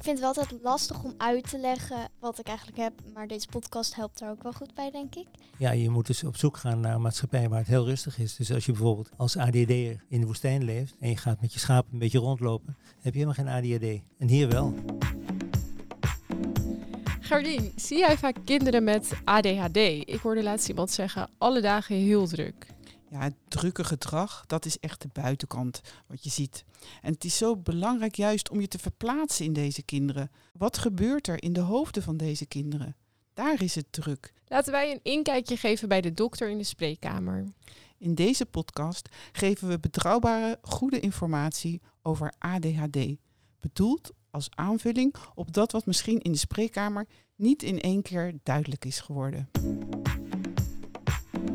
Ik vind het wel altijd lastig om uit te leggen wat ik eigenlijk heb. Maar deze podcast helpt daar ook wel goed bij, denk ik. Ja, je moet dus op zoek gaan naar een maatschappij waar het heel rustig is. Dus als je bijvoorbeeld als ADD'er in de woestijn leeft en je gaat met je schapen een beetje rondlopen, heb je helemaal geen ADHD. En hier wel. Gardien, zie jij vaak kinderen met ADHD? Ik hoorde laatst iemand zeggen, alle dagen heel druk. Ja, het drukke gedrag, dat is echt de buitenkant wat je ziet. En het is zo belangrijk juist om je te verplaatsen in deze kinderen. Wat gebeurt er in de hoofden van deze kinderen? Daar is het druk. Laten wij een inkijkje geven bij de dokter in de spreekkamer. In deze podcast geven we betrouwbare, goede informatie over ADHD. Bedoeld als aanvulling op dat wat misschien in de spreekkamer niet in één keer duidelijk is geworden.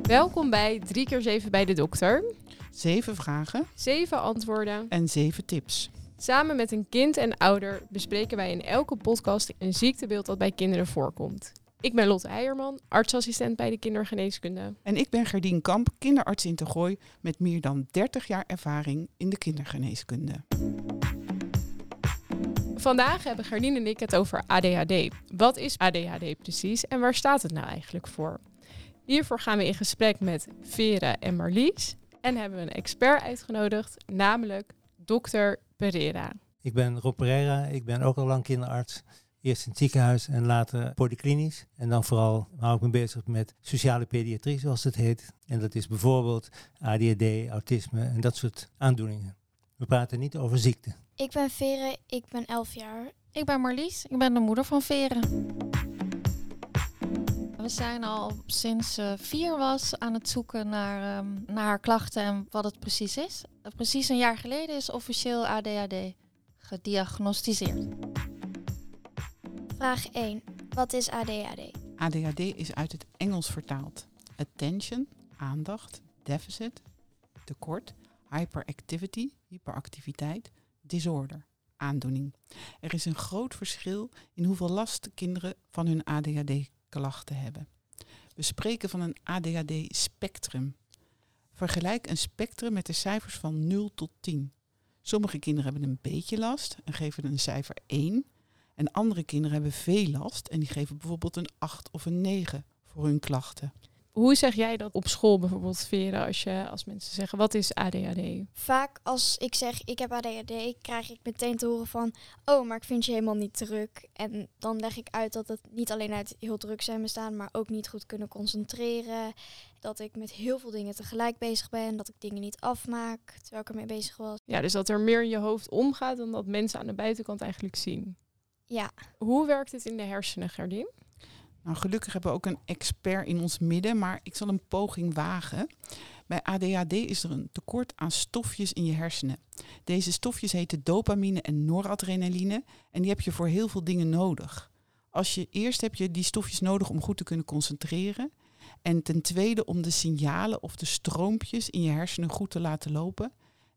Welkom bij 3 keer 7 bij de dokter. Zeven vragen Zeven antwoorden. en zeven tips. Samen met een kind en ouder bespreken wij in elke podcast een ziektebeeld dat bij kinderen voorkomt. Ik ben Lotte Heijerman, artsassistent bij de kindergeneeskunde. En ik ben Gerdien Kamp, kinderarts in Tegooi met meer dan 30 jaar ervaring in de kindergeneeskunde. Vandaag hebben Gardien en ik het over ADHD. Wat is ADHD precies en waar staat het nou eigenlijk voor? Hiervoor gaan we in gesprek met Vera en Marlies en hebben we een expert uitgenodigd, namelijk dokter Pereira. Ik ben Rob Pereira, ik ben ook al lang kinderarts. Eerst in het ziekenhuis en later polyklinisch. En dan vooral hou ik me bezig met sociale pediatrie, zoals het heet. En dat is bijvoorbeeld ADHD, autisme en dat soort aandoeningen. We praten niet over ziekte. Ik ben Vere, ik ben 11 jaar. Ik ben Marlies, ik ben de moeder van Veren. We zijn al sinds ze vier was aan het zoeken naar, ehm, naar haar klachten en wat het precies is. Precies een jaar geleden is officieel ADHD gediagnosticeerd. Vraag 1. Wat is ADHD? ADHD is uit het Engels vertaald. Attention, aandacht, deficit, tekort, hyperactivity, hyperactiviteit, disorder, aandoening. Er is een groot verschil in hoeveel last kinderen van hun ADHD-klachten hebben. We spreken van een ADHD-spectrum. Vergelijk een spectrum met de cijfers van 0 tot 10. Sommige kinderen hebben een beetje last en geven een cijfer 1. En andere kinderen hebben veel last en die geven bijvoorbeeld een 8 of een 9 voor hun klachten. Hoe zeg jij dat op school bijvoorbeeld, Vera, als, je, als mensen zeggen, wat is ADHD? Vaak als ik zeg ik heb ADHD, krijg ik meteen te horen van... Oh, maar ik vind je helemaal niet druk. En dan leg ik uit dat het niet alleen uit heel druk zijn bestaan... maar ook niet goed kunnen concentreren. Dat ik met heel veel dingen tegelijk bezig ben. Dat ik dingen niet afmaak terwijl ik ermee bezig was. Ja, dus dat er meer in je hoofd omgaat dan dat mensen aan de buitenkant eigenlijk zien. Ja, Hoe werkt het in de hersenen, Gerdien? Nou, gelukkig hebben we ook een expert in ons midden, maar ik zal een poging wagen. Bij ADHD is er een tekort aan stofjes in je hersenen. Deze stofjes heten dopamine en noradrenaline en die heb je voor heel veel dingen nodig. Als je eerst heb je die stofjes nodig om goed te kunnen concentreren. En ten tweede om de signalen of de stroompjes in je hersenen goed te laten lopen.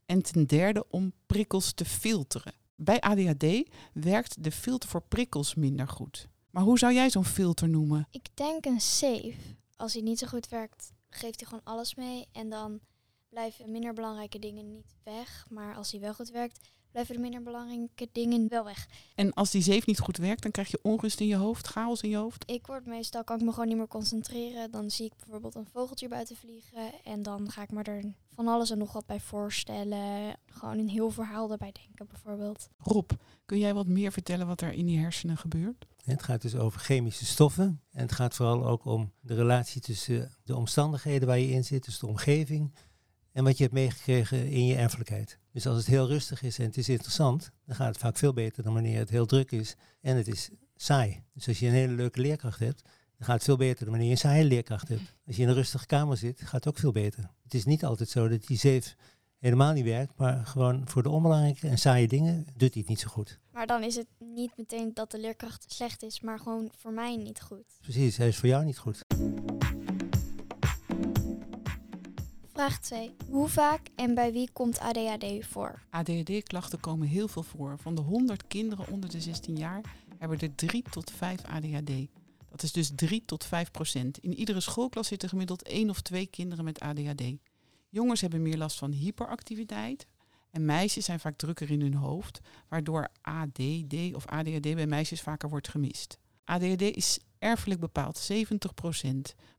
En ten derde om prikkels te filteren. Bij ADHD werkt de filter voor prikkels minder goed. Maar hoe zou jij zo'n filter noemen? ik denk een safe. Als hij niet zo goed werkt, geeft hij gewoon alles mee. En dan blijven minder belangrijke dingen niet weg. Maar als hij wel goed werkt, blijven de minder belangrijke dingen wel weg. En als die zeef niet goed werkt, dan krijg je onrust in je hoofd, chaos in je hoofd. Ik word meestal, kan ik me gewoon niet meer concentreren. Dan zie ik bijvoorbeeld een vogeltje buiten vliegen. En dan ga ik me er van alles en nog wat bij voorstellen. Gewoon een heel verhaal erbij denken bijvoorbeeld. Rob, kun jij wat meer vertellen wat er in die hersenen gebeurt? Het gaat dus over chemische stoffen. En het gaat vooral ook om de relatie tussen de omstandigheden waar je in zit, dus de omgeving, en wat je hebt meegekregen in je erfelijkheid. Dus als het heel rustig is en het is interessant, dan gaat het vaak veel beter dan wanneer het heel druk is en het is saai. Dus als je een hele leuke leerkracht hebt, dan gaat het veel beter dan wanneer je een saaie leerkracht hebt. Als je in een rustige kamer zit, gaat het ook veel beter. Het is niet altijd zo dat die zeef helemaal niet werkt, maar gewoon voor de onbelangrijke en saaie dingen doet hij het niet zo goed. Maar dan is het niet meteen dat de leerkracht slecht is, maar gewoon voor mij niet goed. Precies, hij is voor jou niet goed. Vraag 2. Hoe vaak en bij wie komt ADHD voor? ADHD-klachten komen heel veel voor. Van de 100 kinderen onder de 16 jaar hebben er 3 tot 5 ADHD. Dat is dus 3 tot 5 procent. In iedere schoolklas zitten gemiddeld één of twee kinderen met ADHD. Jongens hebben meer last van hyperactiviteit En meisjes zijn vaak drukker in hun hoofd, waardoor ADD of ADHD bij meisjes vaker wordt gemist. ADHD is erfelijk bepaald, 70%,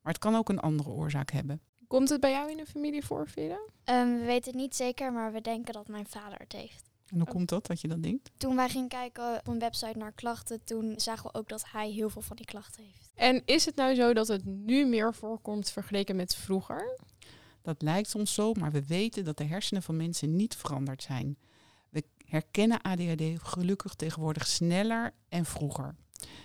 maar het kan ook een andere oorzaak hebben. Komt het bij jou in de familie voor, Vera? Ehm, we weten het niet zeker, maar we denken dat mijn vader het heeft. En hoe komt dat, dat je dat denkt? Toen wij gingen kijken op een website naar klachten, toen zagen we ook dat hij heel veel van die klachten heeft. En is het nou zo dat het nu meer voorkomt vergeleken met vroeger? Dat lijkt soms zo, maar we weten dat de hersenen van mensen niet veranderd zijn. We herkennen ADHD gelukkig tegenwoordig sneller en vroeger.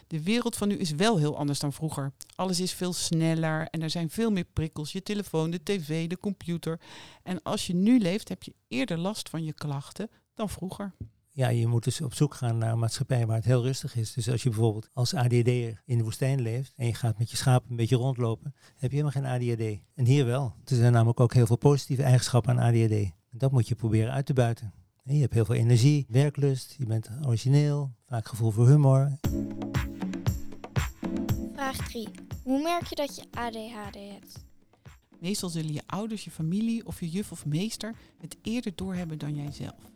De wereld van nu is wel heel anders dan vroeger. Alles is veel sneller en er zijn veel meer prikkels. Je telefoon, de tv, de computer. En als je nu leeft, heb je eerder last van je klachten dan vroeger. Ja, je moet dus op zoek gaan naar een maatschappij waar het heel rustig is. Dus als je bijvoorbeeld als ADHD'er in de woestijn leeft en je gaat met je schapen een beetje rondlopen, heb je helemaal geen ADHD. En hier wel. Er zijn namelijk ook heel veel positieve eigenschappen aan ADHD. En dat moet je proberen uit te buiten. En je hebt heel veel energie, werklust, je bent origineel, vaak gevoel voor humor. Vraag 3. Hoe merk je dat je ADHD hebt? Meestal zullen je ouders, je familie of je juf of meester het eerder doorhebben dan jijzelf.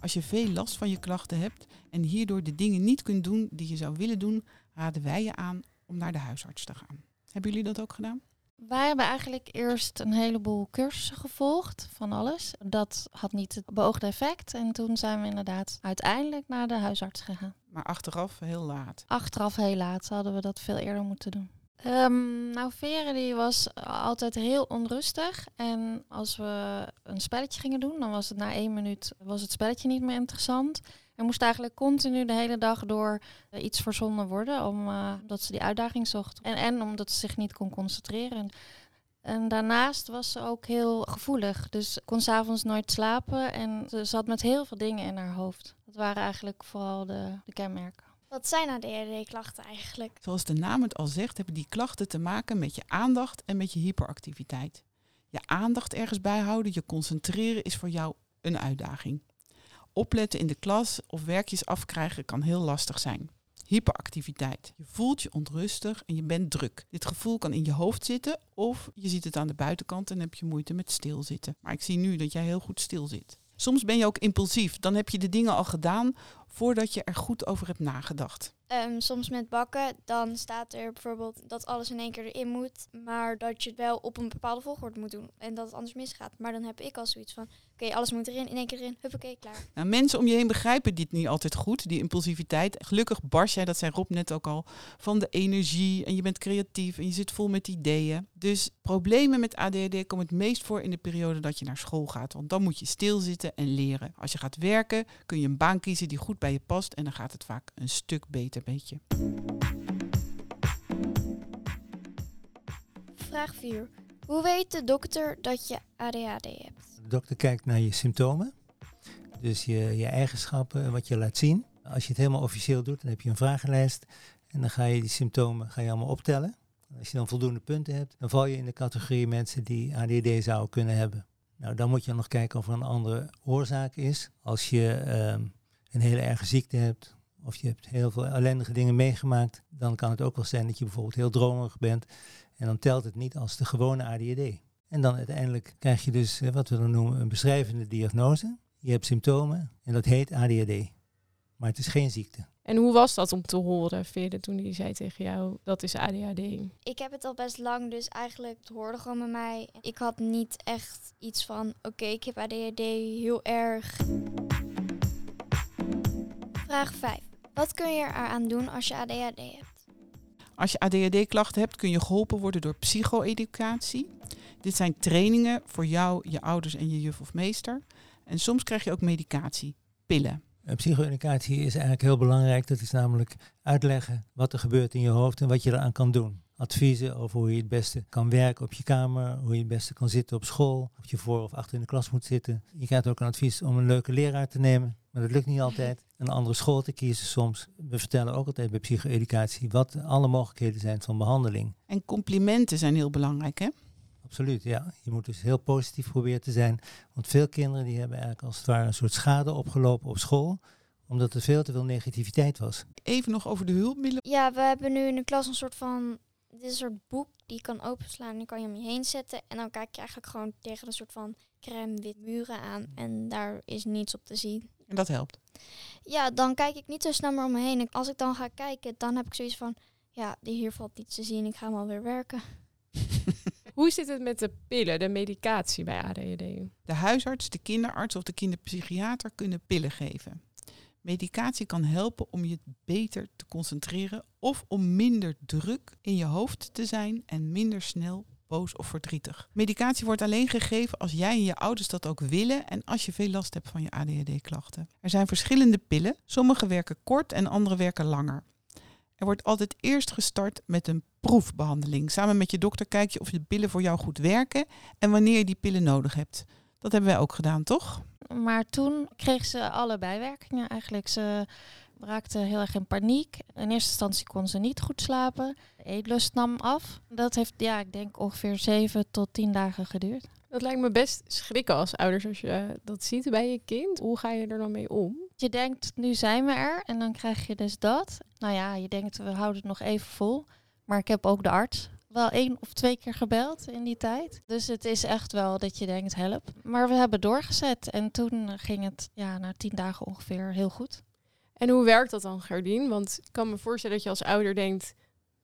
Als je veel last van je klachten hebt en hierdoor de dingen niet kunt doen die je zou willen doen, raden wij je aan om naar de huisarts te gaan. Hebben jullie dat ook gedaan? Wij hebben eigenlijk eerst een heleboel cursussen gevolgd van alles. Dat had niet het beoogde effect. En toen zijn we inderdaad uiteindelijk naar de huisarts gegaan. Maar achteraf heel laat. Achteraf heel laat hadden we dat veel eerder moeten doen. Um, nou, Vere die was altijd heel onrustig. En als we een spelletje gingen doen, dan was het na één minuut was het spelletje niet meer interessant. Er moest eigenlijk continu de hele dag door uh, iets verzonnen worden, omdat uh, ze die uitdaging zocht. En, en omdat ze zich niet kon concentreren. En daarnaast was ze ook heel gevoelig. Dus kon s'avonds nooit slapen en ze zat met heel veel dingen in haar hoofd. Dat waren eigenlijk vooral de, de kenmerken. Wat zijn ADHD-klachten eigenlijk? Zoals de naam het al zegt, hebben die klachten te maken met je aandacht en met je hyperactiviteit. Je aandacht ergens bijhouden, je concentreren is voor jou een uitdaging. Opletten in de klas of werkjes afkrijgen kan heel lastig zijn. Hyperactiviteit. Je voelt je onrustig en je bent druk. Dit gevoel kan in je hoofd zitten of je ziet het aan de buitenkant en heb je moeite met stilzitten. Maar ik zie nu dat jij heel goed stil zit. Soms ben je ook impulsief. Dan heb je de dingen al gedaan voordat je er goed over hebt nagedacht. Um, soms met bakken, dan staat er bijvoorbeeld dat alles in één keer erin moet, maar dat je het wel op een bepaalde volgorde moet doen en dat het anders misgaat. Maar dan heb ik al zoiets van, okay, alles moet erin, in één keer erin, huppakee, klaar. Nou, mensen om je heen begrijpen dit niet altijd goed, die impulsiviteit. Gelukkig barst jij, dat zei Rob net ook al, van de energie en je bent creatief en je zit vol met ideeën. Dus problemen met ADHD komen het meest voor in de periode dat je naar school gaat, want dan moet je stilzitten en leren. Als je gaat werken, kun je een baan kiezen die goed bij je past en dan gaat het vaak een stuk beter beetje. Vraag 4. Hoe weet de dokter dat je ADHD hebt? De dokter kijkt naar je symptomen, dus je, je eigenschappen en wat je laat zien. Als je het helemaal officieel doet, dan heb je een vragenlijst en dan ga je die symptomen ga je allemaal optellen. Als je dan voldoende punten hebt, dan val je in de categorie mensen die ADHD zouden kunnen hebben. Nou, dan moet je nog kijken of er een andere oorzaak is. Als je ehm, een hele erge ziekte hebt, of je hebt heel veel ellendige dingen meegemaakt, dan kan het ook wel zijn dat je bijvoorbeeld heel dromerig bent. En dan telt het niet als de gewone ADHD. En dan uiteindelijk krijg je dus wat we dan noemen een beschrijvende diagnose. Je hebt symptomen en dat heet ADHD. Maar het is geen ziekte. En hoe was dat om te horen, Veerde, toen hij zei tegen jou, dat is ADHD? Ik heb het al best lang, dus eigenlijk het hoorde gewoon bij mij. Ik had niet echt iets van, oké, okay, ik heb ADHD heel erg. Vraag 5. Wat kun je eraan doen als je ADHD hebt? Als je ADHD-klachten hebt, kun je geholpen worden door psycho-educatie. Dit zijn trainingen voor jou, je ouders en je juf of meester. En soms krijg je ook medicatie, pillen. Psycho-educatie is eigenlijk heel belangrijk. Dat is namelijk uitleggen wat er gebeurt in je hoofd en wat je eraan kan doen. Adviezen over hoe je het beste kan werken op je kamer, hoe je het beste kan zitten op school, of je voor of achter in de klas moet zitten. Je krijgt ook een advies om een leuke leraar te nemen, maar dat lukt niet altijd. Een andere school te kiezen soms. We vertellen ook altijd bij psycho-educatie wat alle mogelijkheden zijn van behandeling. En complimenten zijn heel belangrijk, hè? Absoluut, ja. Je moet dus heel positief proberen te zijn. Want veel kinderen die hebben eigenlijk als het ware een soort schade opgelopen op school omdat er veel te veel negativiteit was. Even nog over de hulpmiddelen. Ja, we hebben nu in de klas een soort van. Dit is een soort boek die je kan openslaan en die kan je om je heen zetten. En dan kijk je eigenlijk gewoon tegen een soort van crème wit muren aan en daar is niets op te zien. En dat helpt. Ja, dan kijk ik niet zo snel meer om me heen. En Als ik dan ga kijken, dan heb ik zoiets van, ja, hier valt niets te zien, ik ga maar weer werken. Hoe zit het met de pillen, de medicatie bij ADHD? De huisarts, de kinderarts of de kinderpsychiater kunnen pillen geven. Medicatie kan helpen om je beter te concentreren of om minder druk in je hoofd te zijn en minder snel boos of verdrietig. Medicatie wordt alleen gegeven als jij en je ouders dat ook willen en als je veel last hebt van je ADHD-klachten. Er zijn verschillende pillen. Sommige werken kort en andere werken langer. Er wordt altijd eerst gestart met een proefbehandeling. Samen met je dokter kijk je of de pillen voor jou goed werken en wanneer je die pillen nodig hebt. Dat hebben wij ook gedaan, toch? Maar toen kreeg ze alle bijwerkingen eigenlijk. Ze raakte heel erg in paniek. In eerste instantie kon ze niet goed slapen. De eetlust nam af. Dat heeft, ja, ik denk ongeveer zeven tot tien dagen geduurd. Dat lijkt me best schrikken als ouders als je dat ziet bij je kind. Hoe ga je er dan mee om? Je denkt, nu zijn we er en dan krijg je dus dat. Nou ja, je denkt, we houden het nog even vol. Maar ik heb ook de arts wel één of twee keer gebeld in die tijd. Dus het is echt wel dat je denkt, help. Maar we hebben doorgezet en toen ging het ja, na tien dagen ongeveer heel goed. En hoe werkt dat dan, Gerdien? Want ik kan me voorstellen dat je als ouder denkt...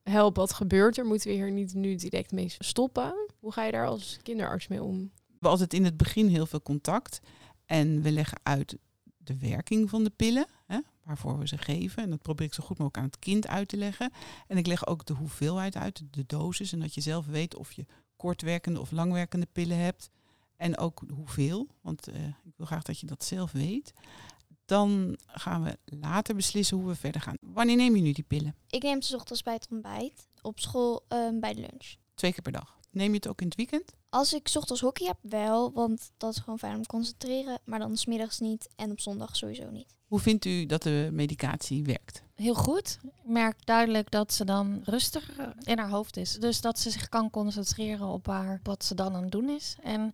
help, wat gebeurt er? Moeten we hier niet nu direct mee stoppen? Hoe ga je daar als kinderarts mee om? We altijd in het begin heel veel contact en we leggen uit de werking van de pillen, hè, waarvoor we ze geven. En dat probeer ik zo goed mogelijk aan het kind uit te leggen. En ik leg ook de hoeveelheid uit, de dosis, en dat je zelf weet of je kortwerkende of langwerkende pillen hebt. En ook hoeveel, want eh, ik wil graag dat je dat zelf weet. Dan gaan we later beslissen hoe we verder gaan. Wanneer neem je nu die pillen? Ik neem ze ochtends bij het ontbijt, op school ehm, bij lunch. Twee keer per dag. Neem je het ook in het weekend? Als ik 's ochtends hockey heb, wel, want dat is gewoon fijn om te concentreren. Maar dan 's middags niet en op zondag sowieso niet. Hoe vindt u dat de medicatie werkt? Heel goed. Ik merk duidelijk dat ze dan rustiger in haar hoofd is. Dus dat ze zich kan concentreren op haar, wat ze dan aan het doen is. En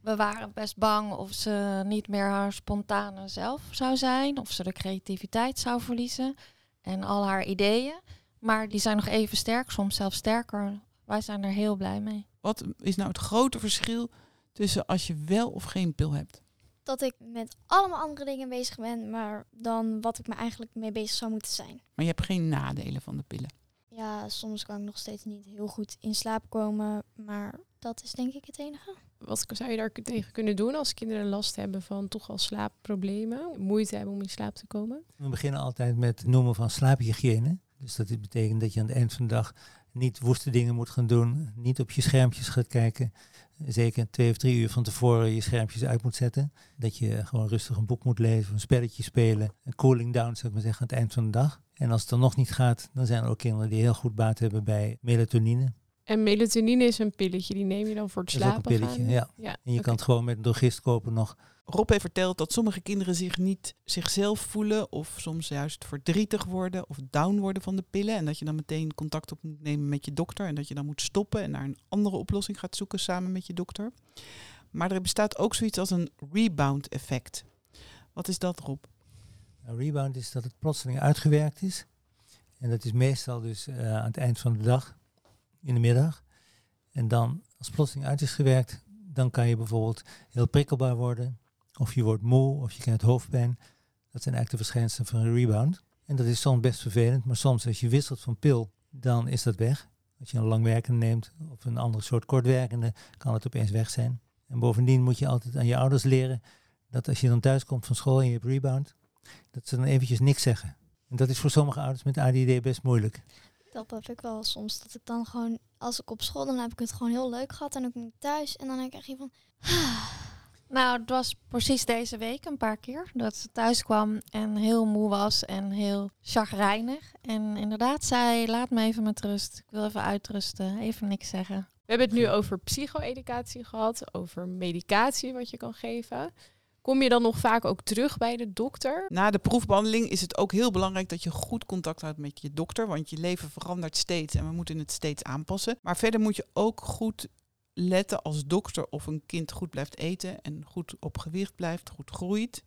we waren best bang of ze niet meer haar spontane zelf zou zijn. Of ze de creativiteit zou verliezen. En al haar ideeën. Maar die zijn nog even sterk, soms zelfs sterker. Wij zijn er heel blij mee. Wat is nou het grote verschil tussen als je wel of geen pil hebt? Dat ik met allemaal andere dingen bezig ben, maar dan wat ik me eigenlijk mee bezig zou moeten zijn. Maar je hebt geen nadelen van de pillen. Ja, soms kan ik nog steeds niet heel goed in slaap komen, maar dat is denk ik het enige. Wat zou je daar tegen kunnen doen als kinderen last hebben van toch al slaapproblemen? Moeite hebben om in slaap te komen? We beginnen altijd met het noemen van slaaphygiëne. Dus dat betekent dat je aan het eind van de dag niet woeste dingen moet gaan doen, niet op je schermpjes gaat kijken. Zeker twee of drie uur van tevoren je schermpjes uit moet zetten. Dat je gewoon rustig een boek moet lezen, een spelletje spelen. Een cooling down, zou ik maar zeggen, aan het eind van de dag. En als het dan nog niet gaat, dan zijn er ook kinderen die heel goed baat hebben bij melatonine. En melatonine is een pilletje, die neem je dan voor het Dat is ook een slapen pilletje, gaan? ja. En je kan het gewoon met een drogist kopen nog. Rob heeft verteld dat sommige kinderen zich niet zichzelf voelen of soms juist verdrietig worden of down worden van de pillen. En dat je dan meteen contact op moet nemen met je dokter en dat je dan moet stoppen en naar een andere oplossing gaat zoeken samen met je dokter. Maar er bestaat ook zoiets als een rebound effect. Wat is dat, Rob? Een rebound is dat het plotseling uitgewerkt is. En dat is meestal dus eh, aan het eind van de dag, in de middag. En dan, als plotseling uit is gewerkt, dan kan je bijvoorbeeld heel prikkelbaar worden. Of je wordt moe, of je krijgt hoofdpijn. Dat zijn eigenlijk de verschijnselen van een rebound. En dat is soms best vervelend, maar soms als je wisselt van pil, dan is dat weg. Als je een langwerkende neemt of een andere soort kortwerkende, kan het opeens weg zijn. En bovendien moet je altijd aan je ouders leren dat als je dan thuis komt van school en je hebt rebound, dat ze dan eventjes niks zeggen. En dat is voor sommige ouders met ADD best moeilijk. Dat heb ik wel soms. Dat ik dan gewoon, als ik op school, dan heb ik het gewoon heel leuk gehad. En dan kom ik thuis en dan krijg je van... Nou, het was precies deze week een paar keer dat ze thuis kwam en heel moe was en heel chagrijnig. En inderdaad zei, laat me even met rust. Ik wil even uitrusten, even niks zeggen. We hebben het nu over psycho-educatie gehad, over medicatie wat je kan geven. Kom je dan nog vaak ook terug bij de dokter? Na de proefbehandeling is het ook heel belangrijk dat je goed contact houdt met je dokter, want je leven verandert steeds en we moeten het steeds aanpassen. Maar verder moet je ook goed letten als dokter of een kind goed blijft eten en goed op gewicht blijft, goed groeit.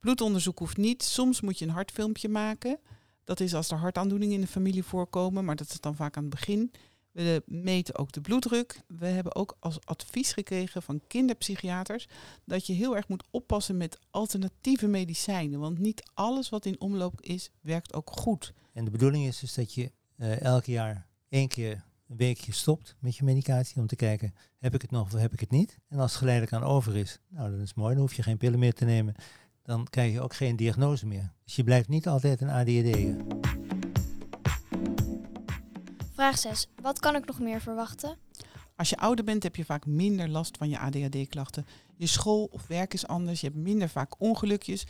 Bloedonderzoek hoeft niet. Soms moet je een hartfilmpje maken. Dat is als er hartaandoeningen in de familie voorkomen, maar dat is dan vaak aan het begin. We meten ook de bloeddruk. We hebben ook als advies gekregen van kinderpsychiaters dat je heel erg moet oppassen met alternatieve medicijnen. Want niet alles wat in omloop is, werkt ook goed. En de bedoeling is dus dat je uh, elk jaar één keer een weekje stopt met je medicatie om te kijken, heb ik het nog of heb ik het niet? En als het geleidelijk aan over is, nou dat is mooi, dan hoef je geen pillen meer te nemen. Dan krijg je ook geen diagnose meer. Dus je blijft niet altijd een ADHD. Vraag 6. Wat kan ik nog meer verwachten? Als je ouder bent heb je vaak minder last van je ADHD-klachten. Je school of werk is anders, je hebt minder vaak ongelukjes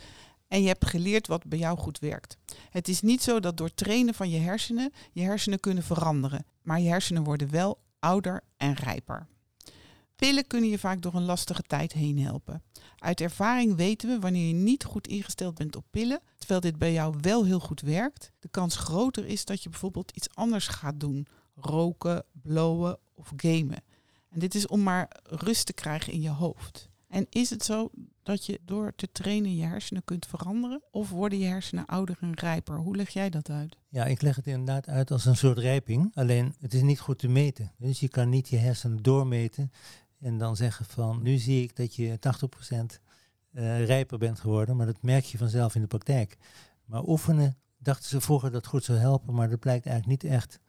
en je hebt geleerd wat bij jou goed werkt. Het is niet zo dat door trainen van je hersenen je hersenen kunnen veranderen, maar je hersenen worden wel ouder en rijper. Pillen kunnen je vaak door een lastige tijd heen helpen. Uit ervaring weten we wanneer je niet goed ingesteld bent op pillen, terwijl dit bij jou wel heel goed werkt, de kans groter is dat je bijvoorbeeld iets anders gaat doen: roken, blowen of gamen. En dit is om maar rust te krijgen in je hoofd. En is het zo dat je door te trainen je hersenen kunt veranderen? Of worden je hersenen ouder en rijper? Hoe leg jij dat uit? Ja, ik leg het inderdaad uit als een soort rijping. Alleen het is niet goed te meten. Dus je kan niet je hersenen doormeten en dan zeggen van nu zie ik dat je 80% uh, eh, rijper bent geworden. Maar dat merk je vanzelf in de praktijk. Maar oefenen dachten ze vroeger dat goed zou helpen. Maar dat blijkt eigenlijk niet echt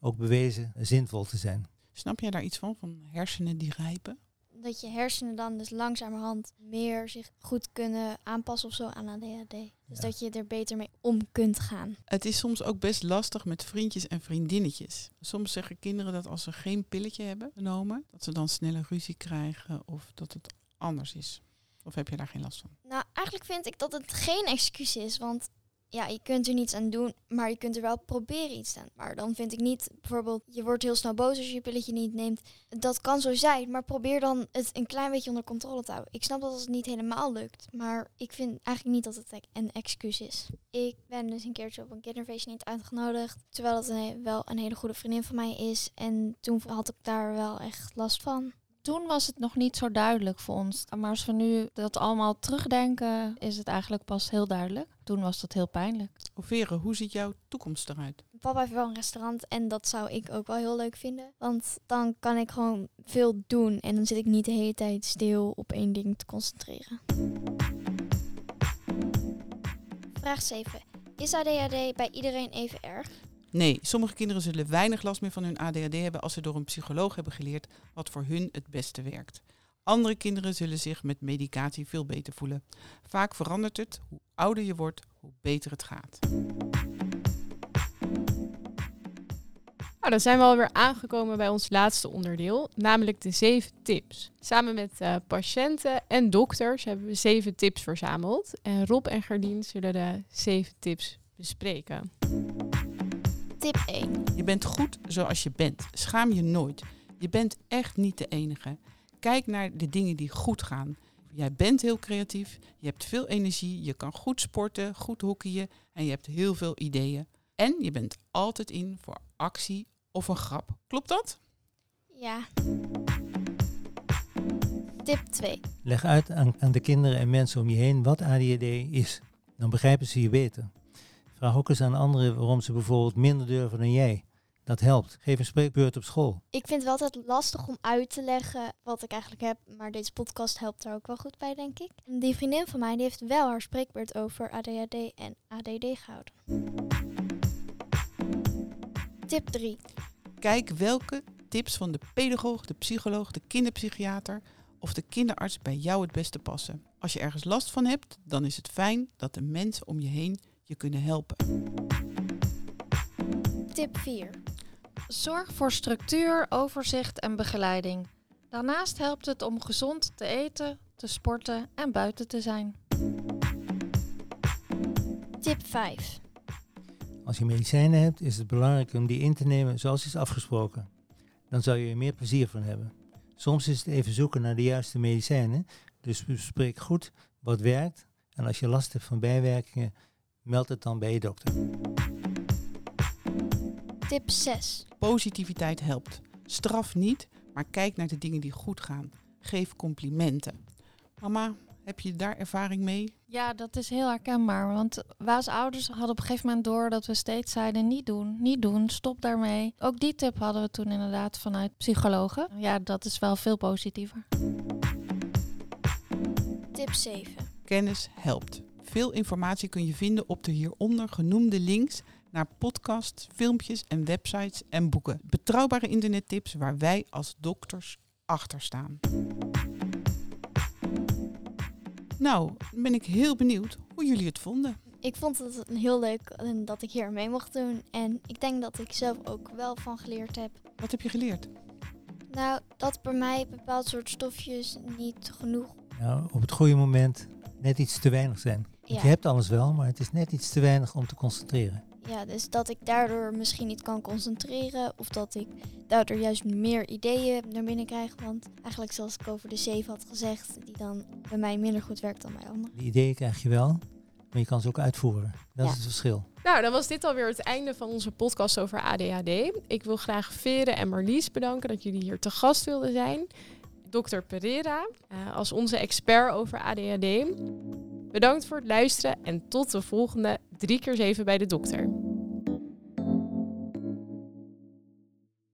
ook bewezen zinvol te zijn. Snap jij daar iets van, van hersenen die rijpen? Dat je hersenen dan dus langzamerhand meer zich goed kunnen aanpassen of zo aan ADHD. Dus dat je er beter mee om kunt gaan. Het is soms ook best lastig met vriendjes en vriendinnetjes. Soms zeggen kinderen dat als ze geen pilletje hebben genomen, dat ze dan sneller ruzie krijgen of dat het anders is. Of heb je daar geen last van? Nou, eigenlijk vind ik dat het geen excuus is. Want ja, je kunt er niets aan doen, maar je kunt er wel proberen iets aan. Maar dan vind ik niet, bijvoorbeeld, je wordt heel snel boos als je je pilletje niet neemt. Dat kan zo zijn, maar probeer dan het een klein beetje onder controle te houden. Ik snap dat het niet helemaal lukt, maar ik vind eigenlijk niet dat het een excuus is. Ik ben dus een keertje op een kinderfeestje niet uitgenodigd, terwijl het een, wel een hele goede vriendin van mij is. En toen had ik daar wel echt last van. Toen was het nog niet zo duidelijk voor ons. Maar als we nu dat allemaal terugdenken, is het eigenlijk pas heel duidelijk. Toen was dat heel pijnlijk. Vere, hoe ziet jouw toekomst eruit? Papa heeft wel een restaurant en dat zou ik ook wel heel leuk vinden. Want dan kan ik gewoon veel doen en dan zit ik niet de hele tijd stil op één ding te concentreren. Vraag 7. Is ADHD bij iedereen even erg? Nee, sommige kinderen zullen weinig last meer van hun ADHD hebben als ze door een psycholoog hebben geleerd wat voor hun het beste werkt. Andere kinderen zullen zich met medicatie veel beter voelen. Vaak verandert het. Hoe ouder je wordt, hoe beter het gaat. Nou, dan zijn we alweer aangekomen bij ons laatste onderdeel, namelijk de zeven tips. Samen met uh, patiënten en dokters hebben we zeven tips verzameld. En Rob en Gardien zullen de zeven tips bespreken. Tip 1. Je bent goed zoals je bent. Schaam je nooit. Je bent echt niet de enige. Kijk naar de dingen die goed gaan. Jij bent heel creatief, je hebt veel energie, je kan goed sporten, goed hockeyen en je hebt heel veel ideeën. En je bent altijd in voor actie of een grap. Klopt dat? Ja. Tip 2. Leg uit aan, aan de kinderen en mensen om je heen wat ADHD is. Dan begrijpen ze je beter. Vraag ook eens aan anderen waarom ze bijvoorbeeld minder durven dan jij. Dat helpt. Geef een spreekbeurt op school. Ik vind het wel altijd lastig om uit te leggen wat ik eigenlijk heb. Maar deze podcast helpt er ook wel goed bij, denk ik. Die vriendin van mij die heeft wel haar spreekbeurt over ADHD en ADD gehouden. Tip 3. Kijk welke tips van de pedagoog, de psycholoog, de kinderpsychiater of de kinderarts bij jou het beste passen. Als je ergens last van hebt, dan is het fijn dat de mensen om je heen je kunnen helpen. Tip 4. Zorg voor structuur, overzicht en begeleiding. Daarnaast helpt het om gezond te eten, te sporten en buiten te zijn. Tip 5. Als je medicijnen hebt, is het belangrijk om die in te nemen zoals is afgesproken. Dan zou je er meer plezier van hebben. Soms is het even zoeken naar de juiste medicijnen, dus bespreek goed wat werkt. En als je last hebt van bijwerkingen, meld het dan bij je dokter. Tip 6. Positiviteit helpt. Straf niet, maar kijk naar de dingen die goed gaan. Geef complimenten. Mama, Heb je daar ervaring mee? Ja, dat is heel herkenbaar. Want wij als ouders hadden op een gegeven moment door dat we steeds zeiden: niet doen, niet doen, stop daarmee. Ook die tip hadden we toen inderdaad vanuit psychologen. Ja, dat is wel veel positiever. Tip 7. Kennis helpt. Veel informatie kun je vinden op de hieronder genoemde links naar podcasts, filmpjes en websites en boeken. Betrouwbare internettips waar wij als dokters achter staan. Nou, dan ben ik heel benieuwd hoe jullie het vonden. Ik vond het heel leuk dat ik hier mee mocht doen. En ik denk dat ik zelf ook wel van geleerd heb. Wat heb je geleerd? Nou, dat bij mij bepaald soort stofjes niet genoeg. Nou, op het goede moment net iets te weinig zijn. Want Ja. Je hebt alles wel, maar het is net iets te weinig om te concentreren. Ja, dus dat ik daardoor misschien niet kan concentreren. Of dat ik daardoor juist meer ideeën naar binnen krijg. Want eigenlijk zoals ik over de 7 had gezegd, die dan bij mij minder goed werkt dan bij anderen. Die ideeën krijg je wel, maar je kan ze ook uitvoeren. Dat Ja. is het verschil. Nou, dan was dit alweer het einde van onze podcast over ADHD. Ik wil graag Vere en Marlies bedanken dat jullie hier te gast wilden zijn. Dr. Pereira eh, als onze expert over ADHD. Bedankt voor het luisteren en tot de volgende 3 keer 7 bij de dokter.